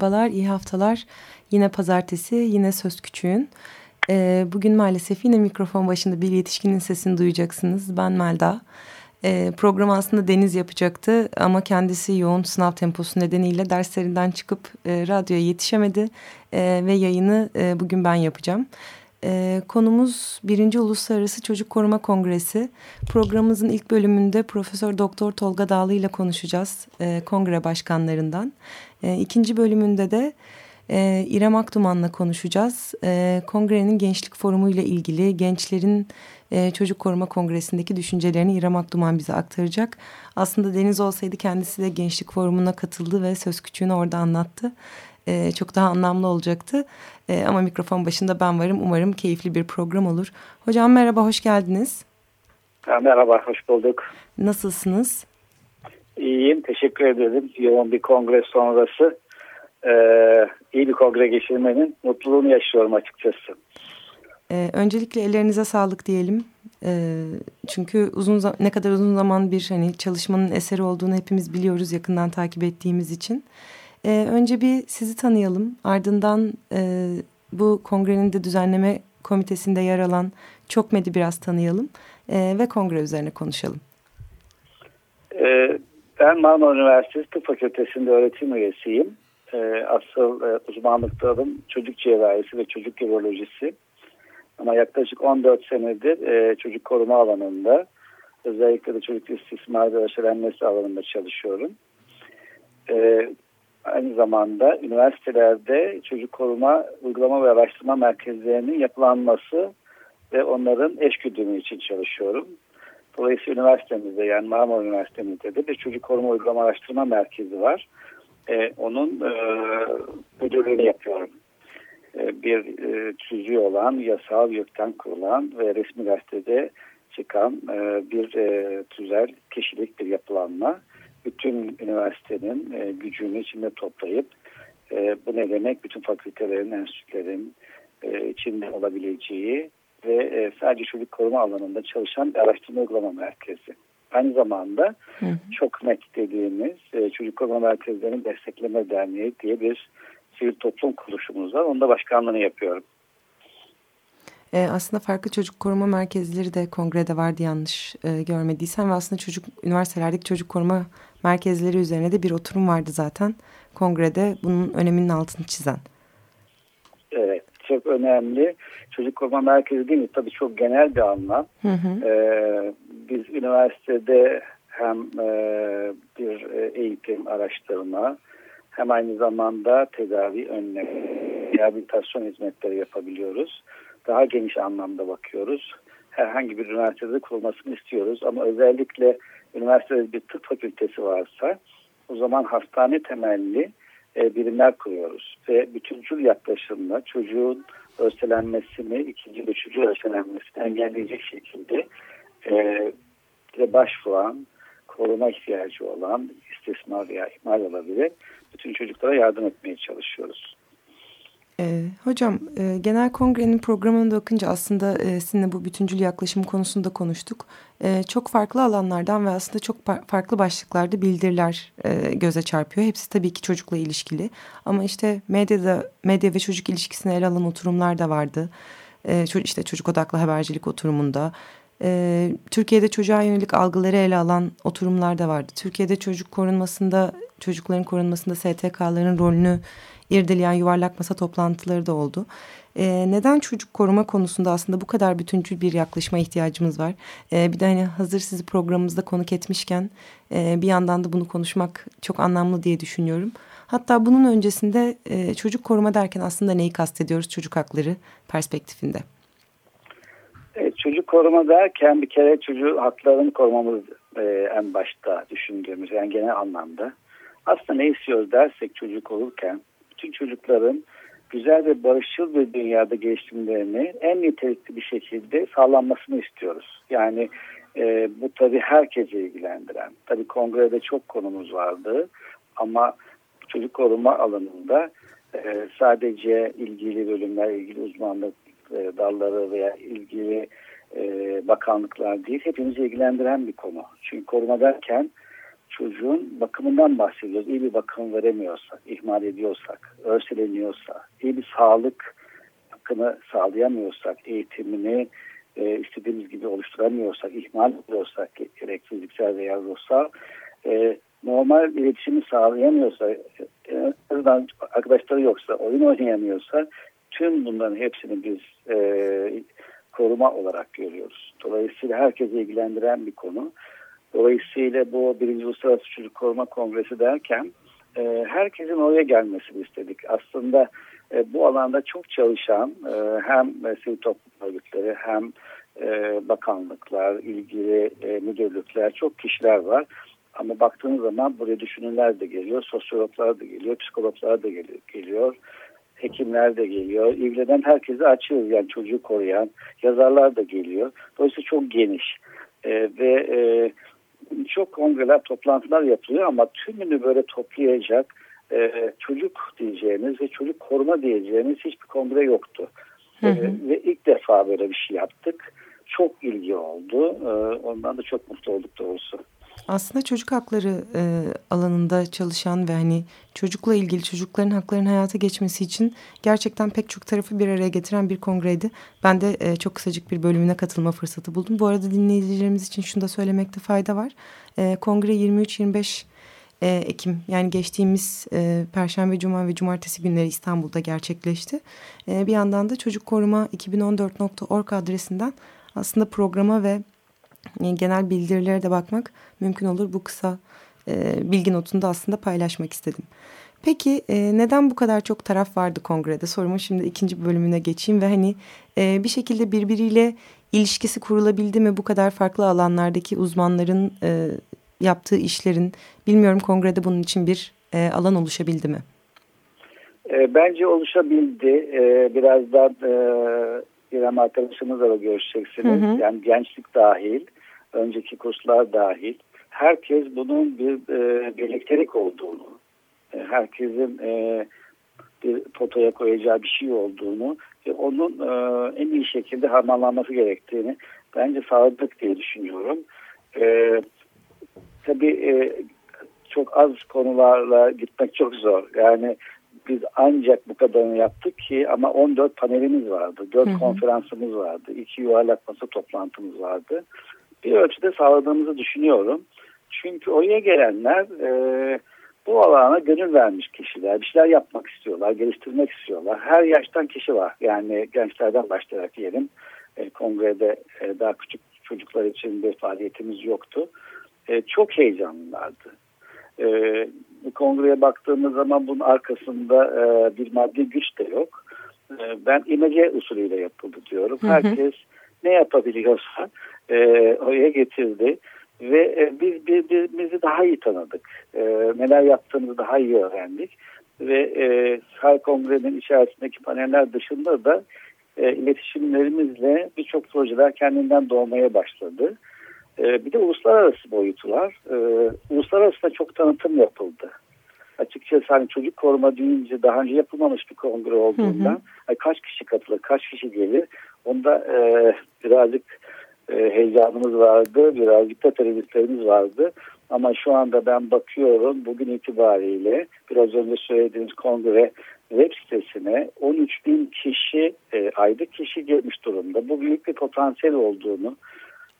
Merhabalar, iyi haftalar. Yine pazartesi, yine Söz Küçüğün. Ee, bugün maalesef yine mikrofon başında bir yetişkinin sesini duyacaksınız. Ben Melda. Ee, program aslında Deniz yapacaktı ama kendisi yoğun sınav temposu nedeniyle derslerinden çıkıp e, radyoya yetişemedi. E, ve yayını e, bugün ben yapacağım. E, konumuz birinci Uluslararası Çocuk Koruma Kongresi. Programımızın ilk bölümünde Profesör Doktor Tolga Dağlı ile konuşacağız e, kongre başkanlarından. E, ikinci bölümünde de e, İrem Akduman'la konuşacağız. E, kongrenin gençlik forumu ile ilgili gençlerin e, Çocuk Koruma Kongresi'ndeki düşüncelerini İrem Akduman bize aktaracak. Aslında Deniz olsaydı kendisi de gençlik forumuna katıldı ve söz küçüğünü orada anlattı. E, çok daha anlamlı olacaktı. E, ama mikrofon başında ben varım. Umarım keyifli bir program olur. Hocam merhaba, hoş geldiniz. Merhaba, hoş bulduk. Nasılsınız? İyiyim, teşekkür ederim. Yoğun bir kongre sonrası e, iyi bir kongre geçirmenin mutluluğunu yaşıyorum açıkçası. Ee, öncelikle ellerinize sağlık diyelim. Ee, çünkü uzun ne kadar uzun zaman bir hani çalışmanın eseri olduğunu hepimiz biliyoruz yakından takip ettiğimiz için. Ee, önce bir sizi tanıyalım. Ardından e, bu kongrenin de düzenleme komitesinde yer alan çok medi biraz tanıyalım e, ve kongre üzerine konuşalım. Ee, ben Marmara Üniversitesi Tıp Fakültesi'nde öğretim üyesiyim. Ee, asıl e, uzmanlık çocuk cerrahisi ve çocuk urolojisi. Ama yaklaşık 14 senedir e, çocuk koruma alanında özellikle de çocuk istismar ve aşılenmesi alanında çalışıyorum. E, aynı zamanda üniversitelerde çocuk koruma uygulama ve araştırma merkezlerinin yapılanması ve onların eş güdümü için çalışıyorum. Dolayısıyla üniversitemizde yani Marmara Üniversitemizde de bir çocuk koruma uygulama araştırma merkezi var. E, onun e, müdürlüğünü yapıyorum. E, bir e, tüzüğü olan, yasal yurttan kurulan ve resmi gazetede çıkan e, bir e, tüzel kişilik bir yapılanma. Bütün üniversitenin e, gücünü içinde toplayıp e, bu ne demek? Bütün fakültelerin, enstitülerin e, içinde olabileceği ve e, sadece çocuk koruma alanında çalışan bir araştırma uygulama merkezi. Aynı zamanda hı hı. çok net dediğimiz e, çocuk koruma merkezlerinin destekleme derneği diye bir sivil toplum kuruluşumuz var. Onda başkanlığını yapıyorum. E, aslında farklı çocuk koruma merkezleri de kongrede vardı yanlış e, görmediysem ve aslında çocuk üniversitelerdeki çocuk koruma merkezleri üzerine de bir oturum vardı zaten kongrede bunun öneminin altını çizen. Çok önemli. Çocuk koruma merkezi değil mi? Tabii çok genel bir anlam. Hı hı. Ee, biz üniversitede hem e, bir eğitim, araştırma hem aynı zamanda tedavi, önleme, rehabilitasyon hizmetleri yapabiliyoruz. Daha geniş anlamda bakıyoruz. Herhangi bir üniversitede kurulmasını istiyoruz ama özellikle üniversitede bir tıp fakültesi varsa o zaman hastane temelli e, birimler kuruyoruz. Ve bütüncül yaklaşımla çocuğun örselenmesini, ikinci üçüncü örselenmesini engelleyecek şekilde e, başvuran, koruma ihtiyacı olan istismar veya ihmal olabilir bütün çocuklara yardım etmeye çalışıyoruz. E, hocam e, genel kongrenin programını da okuyunca aslında e, sizinle bu bütüncül yaklaşım konusunda konuştuk. E, çok farklı alanlardan ve aslında çok farklı başlıklarda bildiriler e, göze çarpıyor. Hepsi tabii ki çocukla ilişkili. Ama işte medyada medya ve çocuk ilişkisine ele alan oturumlar da vardı. E, işte çocuk odaklı habercilik oturumunda. E, Türkiye'de çocuğa yönelik algıları ele alan oturumlar da vardı. Türkiye'de çocuk korunmasında, çocukların korunmasında STK'ların rolünü irdeleyen yuvarlak masa toplantıları da oldu. Ee, neden çocuk koruma konusunda aslında bu kadar bütüncül bir yaklaşıma ihtiyacımız var? Ee, bir de hani hazır sizi programımızda konuk etmişken e, bir yandan da bunu konuşmak çok anlamlı diye düşünüyorum. Hatta bunun öncesinde e, çocuk koruma derken aslında neyi kastediyoruz çocuk hakları perspektifinde? Evet, çocuk koruma derken bir kere çocuğu haklarını korumamız e, en başta düşündüğümüz yani genel anlamda. Aslında ne istiyoruz dersek çocuk olurken bütün çocukların güzel ve barışçıl bir dünyada gelişimlerini en nitelikli bir şekilde sağlanmasını istiyoruz. Yani e, bu tabii herkese ilgilendiren. Tabii kongrede çok konumuz vardı ama çocuk koruma alanında e, sadece ilgili bölümler, ilgili uzmanlık e, dalları veya ilgili e, bakanlıklar değil, hepimizi ilgilendiren bir konu. Çünkü koruma derken çocuğun bakımından bahsediyoruz. İyi bir bakım veremiyorsak, ihmal ediyorsak, örseleniyorsa, iyi bir sağlık hakkını sağlayamıyorsak, eğitimini e, istediğimiz gibi oluşturamıyorsak, ihmal ediyorsak gerek fiziksel veya ruhsal, e, normal iletişimi sağlayamıyorsa, e, arkadaşları yoksa, oyun oynayamıyorsa tüm bunların hepsini biz e, koruma olarak görüyoruz. Dolayısıyla herkesi ilgilendiren bir konu. Dolayısıyla bu birinci Uluslararası Çocuk Koruma Kongresi derken e, herkesin oraya gelmesini istedik. Aslında e, bu alanda çok çalışan e, hem sivil toplum örgütleri hem e, bakanlıklar, ilgili e, müdürlükler, çok kişiler var. Ama baktığınız zaman buraya düşünürler de geliyor, sosyologlar da geliyor, psikologlar da geliyor, geliyor hekimler de geliyor. İlgilenen herkese açıyoruz yani çocuğu koruyan yazarlar da geliyor. Dolayısıyla çok geniş e, ve e, çok kongreler, toplantılar yapılıyor ama tümünü böyle toplayacak e, çocuk diyeceğimiz ve çocuk koruma diyeceğimiz hiçbir kongre yoktu. Hı hı. E, ve ilk defa böyle bir şey yaptık. Çok ilgi oldu. E, ondan da çok mutlu olduk doğrusu. Aslında çocuk hakları e, alanında çalışan ve hani çocukla ilgili çocukların haklarının hayata geçmesi için gerçekten pek çok tarafı bir araya getiren bir kongreydi. Ben de e, çok kısacık bir bölümüne katılma fırsatı buldum. Bu arada dinleyicilerimiz için şunu da söylemekte fayda var. E, kongre 23-25 e, Ekim yani geçtiğimiz e, Perşembe, Cuma ve Cumartesi günleri İstanbul'da gerçekleşti. E, bir yandan da Çocuk Koruma 2014.org adresinden aslında programa ve genel bildirilere de bakmak mümkün olur. Bu kısa e, bilgi notunu da aslında paylaşmak istedim. Peki e, neden bu kadar çok taraf vardı kongrede? Sorumun şimdi ikinci bölümüne geçeyim ve hani e, bir şekilde birbiriyle ilişkisi kurulabildi mi bu kadar farklı alanlardaki uzmanların e, yaptığı işlerin? Bilmiyorum kongrede bunun için bir e, alan oluşabildi mi? E, bence oluşabildi. E, birazdan e, İrem arkadaşımızla da görüşeceksiniz. Hı hı. Yani gençlik dahil, önceki kurslar dahil. Herkes bunun bir e, birliktelik olduğunu, e, herkesin e, bir fotoya koyacağı bir şey olduğunu ve onun e, en iyi şekilde harmanlanması gerektiğini bence sağladık diye düşünüyorum. E, tabii e, çok az konularla gitmek çok zor. Yani biz ancak bu kadarını yaptık ki ama 14 panelimiz vardı. 4 hı hı. konferansımız vardı. 2 yuvarlak masa toplantımız vardı. Bir ölçüde sağladığımızı düşünüyorum. Çünkü oraya gelenler e, bu alana gönül vermiş kişiler. Bir şeyler yapmak istiyorlar, geliştirmek istiyorlar. Her yaştan kişi var. Yani gençlerden başlayarak diyelim. E, kongrede e, daha küçük çocuklar için bir faaliyetimiz yoktu. E, çok heyecanlılardı. E, kongreye baktığımız zaman bunun arkasında e, bir maddi güç de yok. E, ben imece usulüyle yapıldı diyorum. Hı hı. Herkes ne yapabiliyorsa e, oraya getirdi ve e, biz birbirimizi daha iyi tanıdık. E, neler yaptığımızı daha iyi öğrendik ve e, her kongrenin içerisindeki paneller dışında da e, iletişimlerimizle birçok projeler kendinden doğmaya başladı. E, bir de uluslararası boyutu var. E, uluslararası da çok tanıtım yapıldı. Açıkçası hani çocuk koruma deyince daha önce yapılmamış bir kongre olduğundan hı hı. kaç kişi katılır, kaç kişi gelir onda e, birazcık e, heyecanımız vardı, birazcık da tereddütlerimiz vardı. Ama şu anda ben bakıyorum bugün itibariyle biraz önce söylediğiniz kongre web sitesine 13 bin kişi, e, aylık kişi gelmiş durumda. Bu büyük bir potansiyel olduğunu,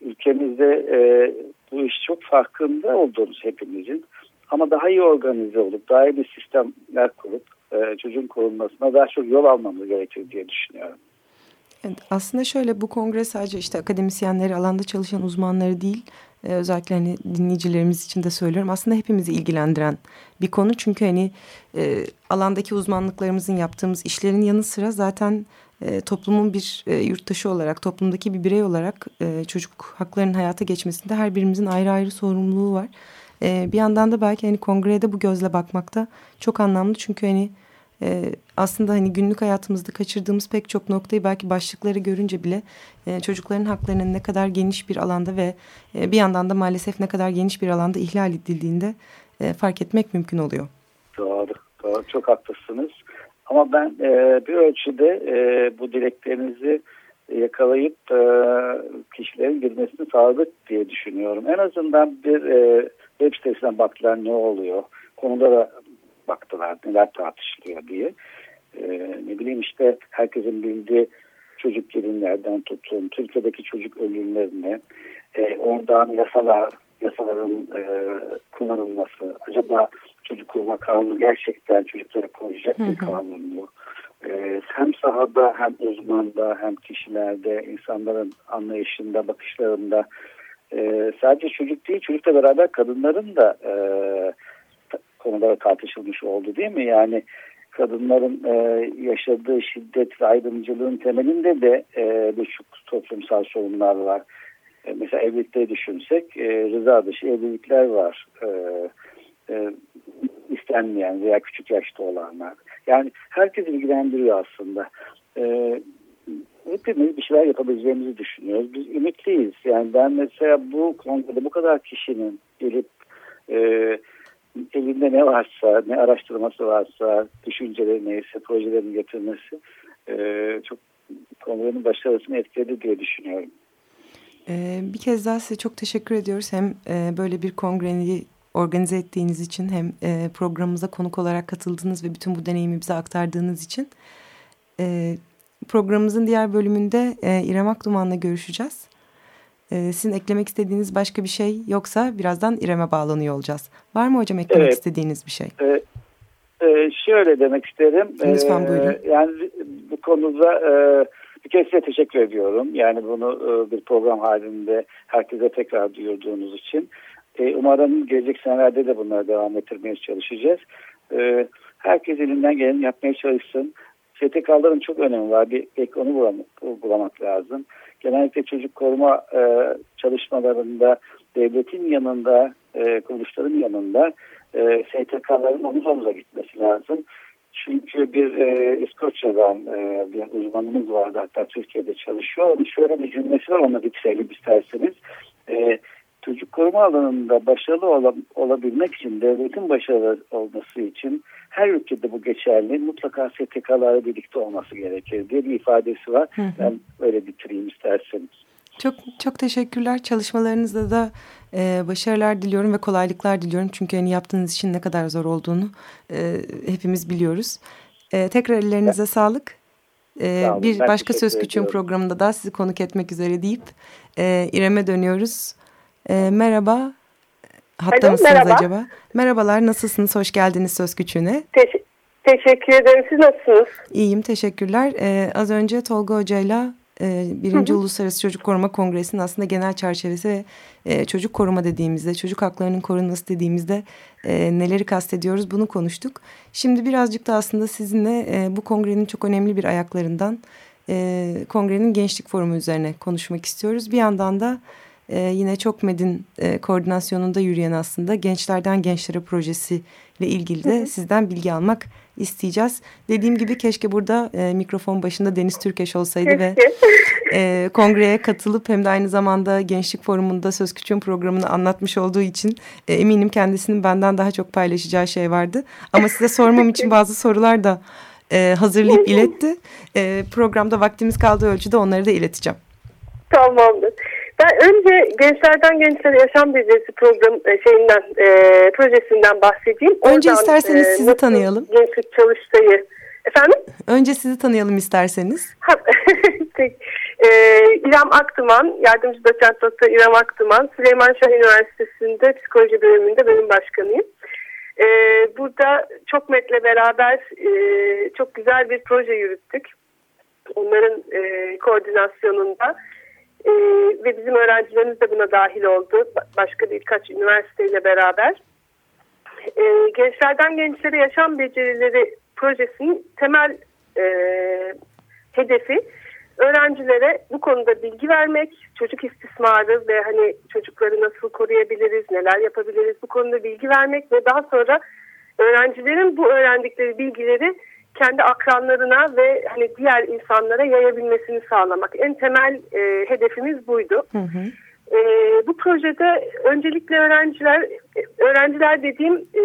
ülkemizde e, bu iş çok farkında olduğumuz hepimizin ama daha iyi organize olup daha iyi bir sistemler kurup e, çocuğun korunmasına daha çok yol almamız gerekiyor diye düşünüyorum. Aslında şöyle bu kongre sadece işte akademisyenleri alanda çalışan uzmanları değil e, özellikle hani dinleyicilerimiz için de söylüyorum aslında hepimizi ilgilendiren bir konu çünkü hani e, alandaki uzmanlıklarımızın yaptığımız işlerin yanı sıra zaten e, toplumun bir e, yurttaşı olarak toplumdaki bir birey olarak e, çocuk haklarının hayata geçmesinde her birimizin ayrı ayrı sorumluluğu var. E, bir yandan da belki hani kongrede bu gözle bakmakta çok anlamlı çünkü hani e, aslında hani günlük hayatımızda kaçırdığımız pek çok noktayı belki başlıkları görünce bile e, çocukların haklarının ne kadar geniş bir alanda ve e, bir yandan da maalesef ne kadar geniş bir alanda ihlal edildiğinde e, fark etmek mümkün oluyor. Doğru, doğru çok haklısınız. Ama ben e, bir ölçüde e, bu dileklerinizi yakalayıp e, kişilerin girmesini sağladık diye düşünüyorum. En azından bir e, web sitesinden baktılar ne oluyor, konuda da baktılar neler tartışılıyor diye. E, ne bileyim işte herkesin bildiği çocuk gelinlerden tutun, Türkiye'deki çocuk ölümlerine, e, oradan yasalar, yasaların e, kullanılması, acaba çocuk koruma kanunu gerçekten çocuklara koruyacak bir kanun mu? Ee, hem sahada hem uzmanda hem kişilerde insanların anlayışında bakışlarında e, sadece çocuk değil çocukla beraber kadınların da e, konulara tartışılmış oldu değil mi? Yani kadınların e, yaşadığı şiddet ve ayrımcılığın temelinde de e, birçok toplumsal sorunlar var. E, mesela evlilikleri düşünsek e, rıza dışı evlilikler var. E, e, istenmeyen veya küçük yaşta olanlar. Yani herkes ilgilendiriyor aslında. E, hepimiz bir şeyler yapabileceğimizi düşünüyoruz. Biz ümitliyiz. Yani ben mesela bu kongrede bu kadar kişinin gelip e, elinde ne varsa, ne araştırması varsa, düşünceleri neyse, projelerini getirmesi e, çok kongrenin başarısını etkiledi diye düşünüyorum. Ee, bir kez daha size çok teşekkür ediyoruz. Hem e, böyle bir kongreyi organize ettiğiniz için hem e, programımıza konuk olarak katıldığınız ve bütün bu deneyimi bize aktardığınız için. E, programımızın diğer bölümünde e, İrem Akduman'la görüşeceğiz. E, sizin eklemek istediğiniz başka bir şey yoksa birazdan İrem'e bağlanıyor olacağız. Var mı hocam eklemek evet. istediğiniz bir şey? Evet. Ee, şöyle demek isterim. Lütfen buyurun. Ee, yani bu konuda e, bir kez size teşekkür ediyorum. Yani bunu e, bir program halinde herkese tekrar duyurduğunuz için. E, umarım gelecek senelerde de bunları devam ettirmeye çalışacağız. E, herkes elinden geleni yapmaya çalışsın. STK'ların çok önemi var. Bir pek onu bulamak, bulamak lazım. Genellikle çocuk koruma e, çalışmalarında devletin yanında, e, kuruluşların yanında e, STK'ların omuz omuza gitmesi lazım. Çünkü bir e, İskoçya'dan e, bir uzmanımız vardı hatta Türkiye'de çalışıyor. Şöyle bir cümlesi var onu bitirelim isterseniz. E, çocuk koruma alanında başarılı ol olabilmek için, devletin başarılı olması için her ülkede bu geçerli. Mutlaka STK'larla birlikte olması gerekir diye bir ifadesi var. Hı. Ben öyle bitireyim isterseniz. Çok çok teşekkürler. Çalışmalarınızda da e, başarılar diliyorum ve kolaylıklar diliyorum. Çünkü hani yaptığınız işin ne kadar zor olduğunu e, hepimiz biliyoruz. E, tekrar ellerinize evet. sağlık. E, bir başka Söz Küçüğün programında da sizi konuk etmek üzere deyip e, İrem'e dönüyoruz. E, merhaba. Hatta Alo, mısınız merhaba. acaba? Merhabalar, nasılsınız? Hoş geldiniz Söz Küçüğü'ne. Teş teşekkür ederim. Siz nasılsınız? İyiyim, teşekkürler. Ee, az önce Tolga Hoca'yla e, Birinci Uluslararası Çocuk Koruma Kongresi'nin aslında genel çerçevesi e, çocuk koruma dediğimizde, çocuk haklarının korunması dediğimizde e, neleri kastediyoruz bunu konuştuk. Şimdi birazcık da aslında sizinle e, bu kongrenin çok önemli bir ayaklarından e, kongrenin gençlik forumu üzerine konuşmak istiyoruz. Bir yandan da e, yine çok medin e, koordinasyonunda yürüyen aslında gençlerden gençlere projesi ile ilgili de sizden bilgi almak isteyeceğiz. Dediğim gibi keşke burada e, mikrofon başında Deniz Türkeş olsaydı ve e, kongreye katılıp hem de aynı zamanda Gençlik Forumu'nda Söz Küçüğün programını anlatmış olduğu için e, eminim kendisinin benden daha çok paylaşacağı şey vardı. Ama size sormam için bazı sorular da e, hazırlayıp iletti. E, programda vaktimiz kaldığı ölçüde onları da ileteceğim. Tamamdır. Ben önce Gençlerden Gençlere Yaşam Becerisi program e, şeyinden e, projesinden bahsedeyim. Önce Oradan, isterseniz e, sizi tanıyalım. Gençlik çalıştayı. Efendim? Önce sizi tanıyalım isterseniz. e, İrem Aktıman, yardımcı doçent doktor İrem Aktıman, Süleyman Şah Üniversitesi'nde psikoloji bölümünde bölüm başkanıyım. E, burada çok metle beraber e, çok güzel bir proje yürüttük. Onların e, koordinasyonunda e, ve bizim öğrencilerimiz de buna dahil oldu. Başka birkaç üniversiteyle beraber. E, Gençlerden Gençlere Yaşam Becerileri projesinin temel e, hedefi öğrencilere bu konuda bilgi vermek, çocuk istismarı ve hani çocukları nasıl koruyabiliriz, neler yapabiliriz bu konuda bilgi vermek ve daha sonra öğrencilerin bu öğrendikleri bilgileri kendi akranlarına ve hani diğer insanlara yayabilmesini sağlamak. En temel e, hedefimiz buydu. Hı hı. E, bu projede öncelikle öğrenciler, öğrenciler dediğim e,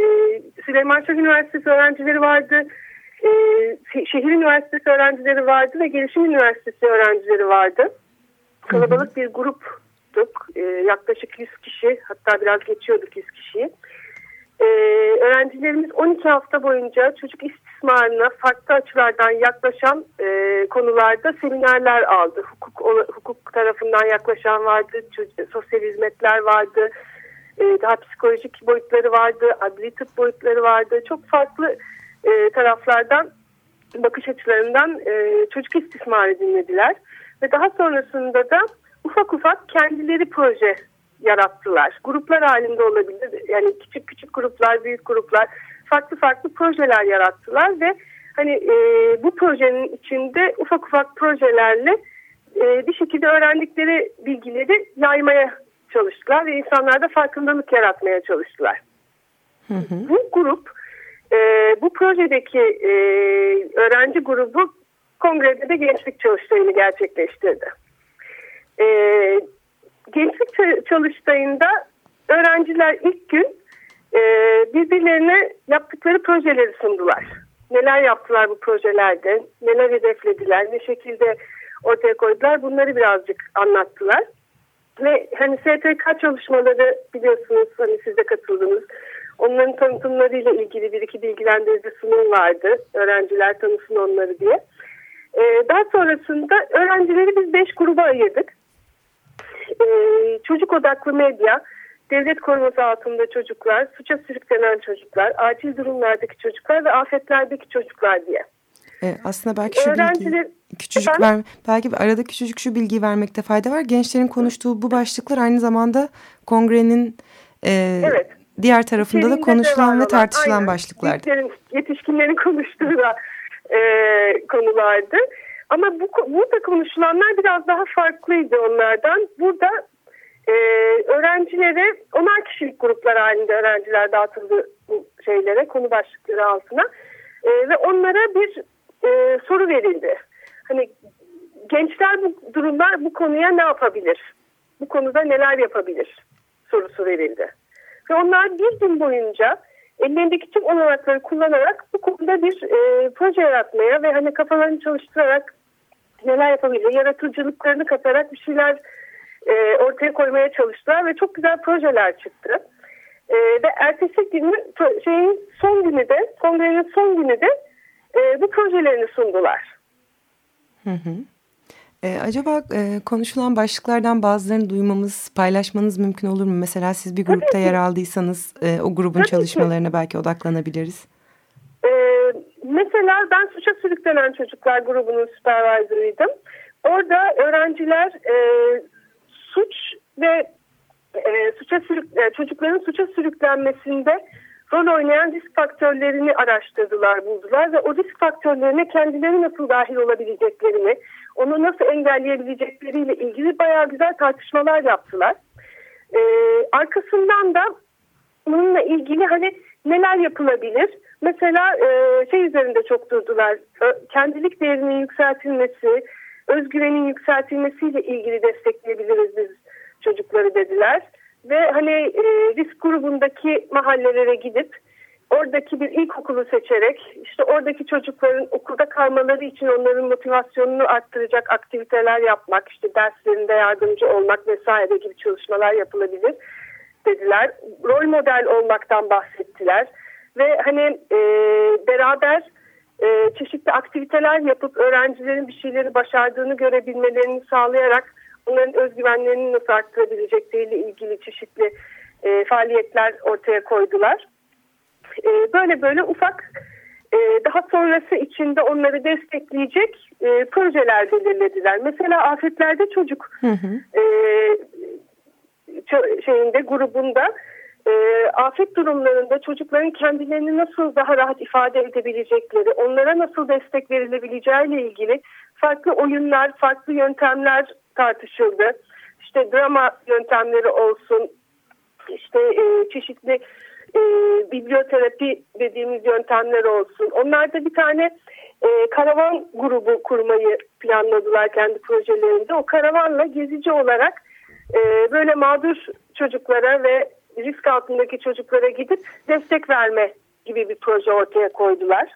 Süleyman Şah Üniversitesi öğrencileri vardı, e, Şehir Üniversitesi öğrencileri vardı ve Gelişim Üniversitesi öğrencileri vardı. Kalabalık bir gruptuk, e, yaklaşık 100 kişi, hatta biraz geçiyorduk 100 kişiyi. E, öğrencilerimiz 12 hafta boyunca çocuk istismarına farklı açılardan yaklaşan e, konularda seminerler aldı. Hukuk, hukuk tarafından yaklaşan vardı, sosyal hizmetler vardı, e, daha psikolojik boyutları vardı, adli tıp boyutları vardı. Çok farklı e, taraflardan bakış açılarından e, çocuk istismarı dinlediler. Ve daha sonrasında da ufak ufak kendileri proje yarattılar. Gruplar halinde olabilir. Yani küçük küçük gruplar, büyük gruplar farklı farklı projeler yarattılar ve hani e, bu projenin içinde ufak ufak projelerle e, bir şekilde öğrendikleri bilgileri yaymaya çalıştılar ve insanlarda farkındalık yaratmaya çalıştılar. Hı hı. Bu grup, e, bu projedeki e, öğrenci grubu kongrede de gençlik çalıştayını gerçekleştirdi. E, gençlik çalıştayında öğrenciler ilk gün e, birbirlerine yaptıkları projeleri sundular. Neler yaptılar bu projelerde, neler hedeflediler, ne şekilde ortaya koydular bunları birazcık anlattılar. Ve hani STK çalışmaları biliyorsunuz hani siz de katıldınız. Onların tanıtımlarıyla ilgili bir iki bilgilendirici sunum vardı. Öğrenciler tanısın onları diye. Ee, daha sonrasında öğrencileri biz beş gruba ayırdık. Ee, çocuk odaklı medya, devlet koruması altında çocuklar, suça sürüklenen çocuklar, acil durumlardaki çocuklar ve afetlerdeki çocuklar diye. E, aslında belki şu bilgi, küçücük ver, belki arada küçücük şu bilgiyi vermekte fayda var. Gençlerin konuştuğu bu başlıklar aynı zamanda kongrenin e, evet. diğer tarafında da konuşulan ve tartışılan Aynen. başlıklar. Yetişkinlerin, yetişkinlerin konuştuğu da e, konulardı. Ama bu burada konuşulanlar biraz daha farklıydı onlardan. Burada e, öğrencilere onar kişilik gruplar halinde öğrenciler dağıtıldı bu şeylere konu başlıkları altına e, ve onlara bir e, soru verildi. Hani gençler bu durumda bu konuya ne yapabilir? Bu konuda neler yapabilir? Sorusu verildi. Ve onlar bir gün boyunca ellerindeki tüm olanakları kullanarak bu konuda bir e, proje yaratmaya ve hani kafalarını çalıştırarak neler yapabilir, yaratıcılıklarını katarak bir şeyler e, ortaya koymaya çalıştılar ve çok güzel projeler çıktı. E, ve ertesi günü şeyin son günü de kongrenin son günü de e, bu projelerini sundular. Hı hı. E, acaba e, konuşulan başlıklardan bazılarını duymamız, paylaşmanız mümkün olur mu? Mesela siz bir grupta yer aldıysanız e, o grubun Tabii çalışmalarına ki. belki odaklanabiliriz. E, mesela ben suça sürüklenen çocuklar grubunun supervisor'ıydım. Orada öğrenciler e, suç ve e, suça sürük, e, çocukların suça sürüklenmesinde rol oynayan risk faktörlerini araştırdılar, buldular ve o risk faktörlerine kendileri nasıl dahil olabileceklerini, onu nasıl engelleyebilecekleriyle ilgili bayağı güzel tartışmalar yaptılar. Ee, arkasından da bununla ilgili hani neler yapılabilir? Mesela e, şey üzerinde çok durdular. Kendilik değerinin yükseltilmesi, özgüvenin yükseltilmesiyle ilgili destekleyebiliriz biz çocukları dediler. Ve hani e, risk grubundaki mahallelere gidip oradaki bir ilkokulu seçerek işte oradaki çocukların okulda kalmaları için onların motivasyonunu arttıracak aktiviteler yapmak, işte derslerinde yardımcı olmak vesaire gibi çalışmalar yapılabilir dediler. Rol model olmaktan bahsettiler ve hani e, beraber e, çeşitli aktiviteler yapıp öğrencilerin bir şeyleri başardığını görebilmelerini sağlayarak onların özgüvenlerini nasıl arttırabilecekleriyle ilgili çeşitli e, faaliyetler ortaya koydular. E, böyle böyle ufak e, daha sonrası içinde onları destekleyecek e, projeler belirlediler. Mesela afetlerde çocuk hı hı. E, şeyinde grubunda e, afet durumlarında çocukların kendilerini nasıl daha rahat ifade edebilecekleri, onlara nasıl destek verilebileceğiyle ilgili farklı oyunlar, farklı yöntemler tartışıldı. İşte drama yöntemleri olsun, işte e, çeşitli e, biblioterapi dediğimiz yöntemler olsun. Onlar da bir tane e, karavan grubu kurmayı planladılar kendi projelerinde. O karavanla gezici olarak e, böyle mağdur çocuklara ve risk altındaki çocuklara gidip destek verme gibi bir proje ortaya koydular.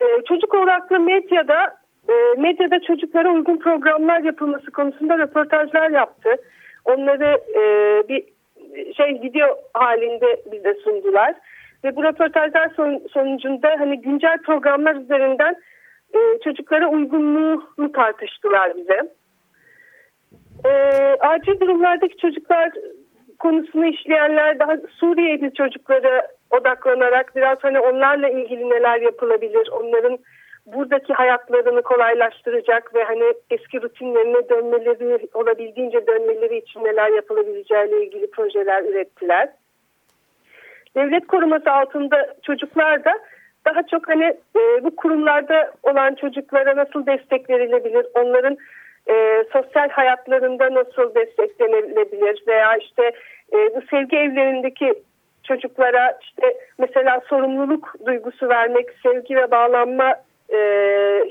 E, çocuk odaklı medyada e, medyada çocuklara uygun programlar yapılması konusunda röportajlar yaptı. Onları e, bir şey video halinde bize sundular. Ve bu röportajlar son, sonucunda hani güncel programlar üzerinden e, çocuklara uygunluğunu tartıştılar bize. E, acil durumlardaki çocuklar konusunu işleyenler daha Suriyeli çocuklara odaklanarak biraz hani onlarla ilgili neler yapılabilir, onların buradaki hayatlarını kolaylaştıracak ve hani eski rutinlerine dönmeleri olabildiğince dönmeleri için neler yapılabileceğiyle ilgili projeler ürettiler. Devlet koruması altında çocuklar da daha çok hani e, bu kurumlarda olan çocuklara nasıl destek verilebilir, onların e, sosyal hayatlarında nasıl desteklenebilir veya işte e, bu sevgi evlerindeki çocuklara işte mesela sorumluluk duygusu vermek, sevgi ve bağlanma e,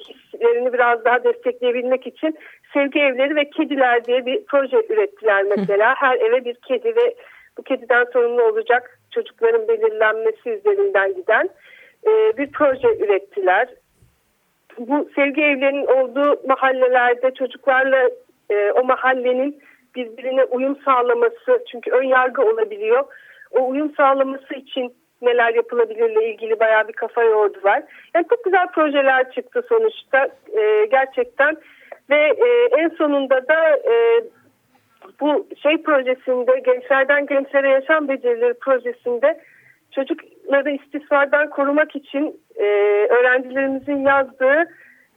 hislerini biraz daha destekleyebilmek için sevgi evleri ve kediler diye bir proje ürettiler mesela. Her eve bir kedi ve bu kediden sorumlu olacak çocukların belirlenmesi üzerinden giden e, bir proje ürettiler. Bu sevgi evlerinin olduğu mahallelerde çocuklarla e, o mahallenin birbirine uyum sağlaması çünkü ön yargı olabiliyor. O uyum sağlaması için neler yapılabilirle ilgili bayağı bir kafa yordular. Yani çok güzel projeler çıktı sonuçta e, gerçekten ve e, en sonunda da e, bu şey projesinde gençlerden gençlere yaşam becerileri projesinde çocukları istismardan korumak için e, öğrencilerimizin yazdığı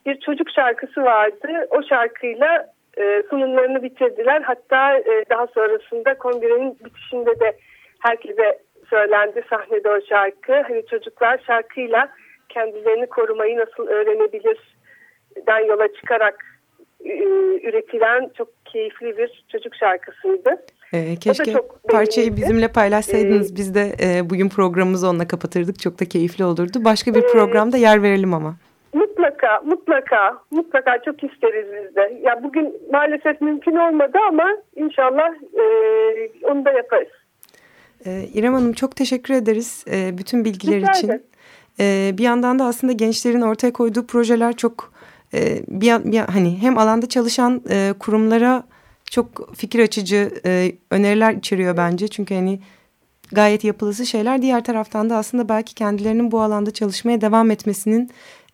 bir çocuk şarkısı vardı. O şarkıyla e, sunumlarını bitirdiler. Hatta e, daha sonrasında kongrenin bitişinde de herkese söylendi sahnede o şarkı. Hani çocuklar şarkıyla kendilerini korumayı nasıl öğrenebilirden yola çıkarak e, üretilen çok keyifli bir çocuk şarkısıydı. Ee, keşke parçayı bizimle paylaşsaydınız. Ee, Biz de e, bugün programımızı onunla kapatırdık. Çok da keyifli olurdu. Başka bir e, programda yer verelim ama. Mutlaka, mutlaka, mutlaka çok isteriz biz de. Ya bugün maalesef mümkün olmadı ama inşallah e, onu da yaparız. Ee, İrem Hanım çok teşekkür ederiz e, bütün bilgiler Rica için. E, bir yandan da aslında gençlerin ortaya koyduğu projeler çok e, bir, bir hani hem alanda çalışan e, kurumlara çok fikir açıcı e, öneriler içeriyor bence. Çünkü hani gayet yapılısı şeyler. Diğer taraftan da aslında belki kendilerinin bu alanda çalışmaya devam etmesinin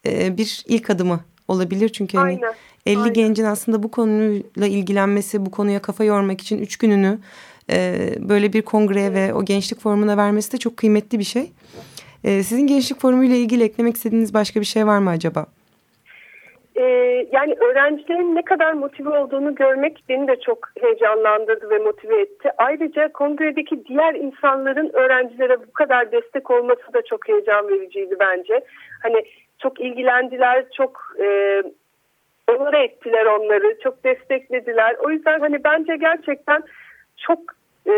e, bir ilk adımı olabilir. Çünkü hani Aynen. 50 Aynen. gencin aslında bu konuyla ilgilenmesi, bu konuya kafa yormak için üç gününü e, böyle bir kongreye ve o gençlik formuna vermesi de çok kıymetli bir şey. E, sizin gençlik formuyla ilgili eklemek istediğiniz başka bir şey var mı acaba? E, yani öğrencilerin ne kadar motive olduğunu görmek beni de çok heyecanlandırdı ve motive etti. Ayrıca kongredeki diğer insanların öğrencilere bu kadar destek olması da çok heyecan vericiydi bence. Hani çok ilgilendiler, çok e, onlara ettiler onları, çok desteklediler. O yüzden hani bence gerçekten çok e,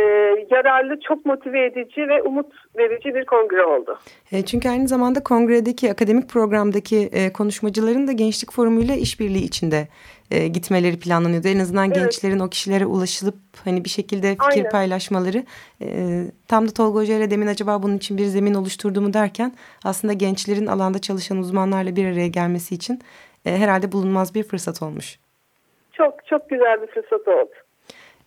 yararlı, çok motive edici ve umut verici bir kongre oldu. E, çünkü aynı zamanda kongredeki akademik programdaki e, konuşmacıların da gençlik forumuyla işbirliği içinde e, gitmeleri planlanıyordu. En azından evet. gençlerin o kişilere ulaşılıp hani bir şekilde fikir Aynen. paylaşmaları. E, tam da Tolga Hoca ile demin acaba bunun için bir zemin oluşturduğumu derken aslında gençlerin alanda çalışan uzmanlarla bir araya gelmesi için e, herhalde bulunmaz bir fırsat olmuş. Çok çok güzel bir fırsat oldu.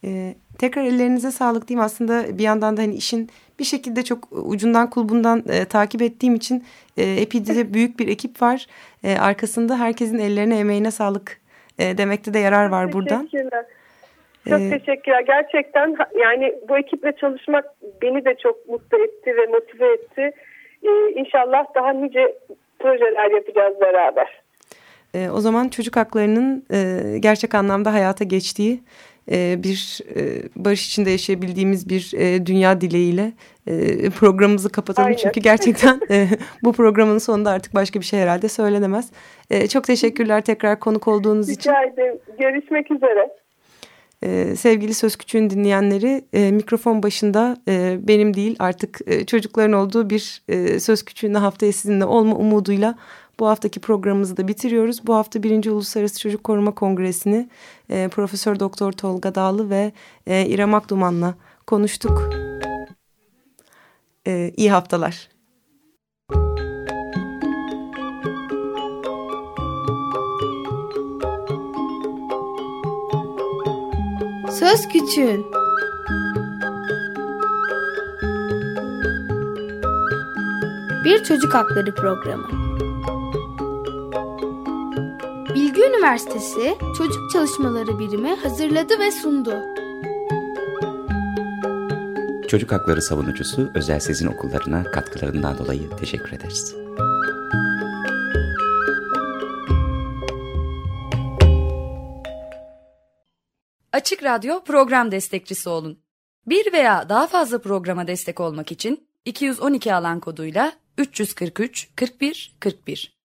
Ee, tekrar ellerinize sağlık diyeyim. Aslında bir yandan da hani işin bir şekilde çok ucundan kulbundan e, takip ettiğim için e, Epi'de büyük bir ekip var. E, arkasında herkesin ellerine emeğine sağlık e, demekte de yarar var çok buradan. Teşekkürler. Çok ee, teşekkürler. Gerçekten yani bu ekiple çalışmak beni de çok mutlu etti ve motive etti. Ee, inşallah daha nice projeler yapacağız beraber. E, o zaman çocuk haklarının e, gerçek anlamda hayata geçtiği e, bir e, barış içinde yaşayabildiğimiz bir e, dünya dileğiyle programımızı kapatalım. Aynen. Çünkü gerçekten bu programın sonunda artık başka bir şey herhalde söylenemez. Çok teşekkürler tekrar konuk olduğunuz Rica için. Rica ederim. Görüşmek üzere. Ee, sevgili Söz Küçüğün dinleyenleri e, mikrofon başında e, benim değil artık e, çocukların olduğu bir e, Söz Küçüğün'de haftaya sizinle olma umuduyla bu haftaki programımızı da bitiriyoruz. Bu hafta birinci Uluslararası Çocuk Koruma Kongresi'ni e, Profesör Doktor Tolga Dağlı ve e, İrem Akduman'la konuştuk. E, iyi haftalar. Söz Küçüğün Bir Çocuk Hakları Programı Bilgi Üniversitesi Çocuk Çalışmaları Birimi hazırladı ve sundu. Çocuk Hakları Savunucusu Özel Sezin Okullarına katkılarından dolayı teşekkür ederiz. Açık Radyo program destekçisi olun. Bir veya daha fazla programa destek olmak için 212 alan koduyla 343 41 41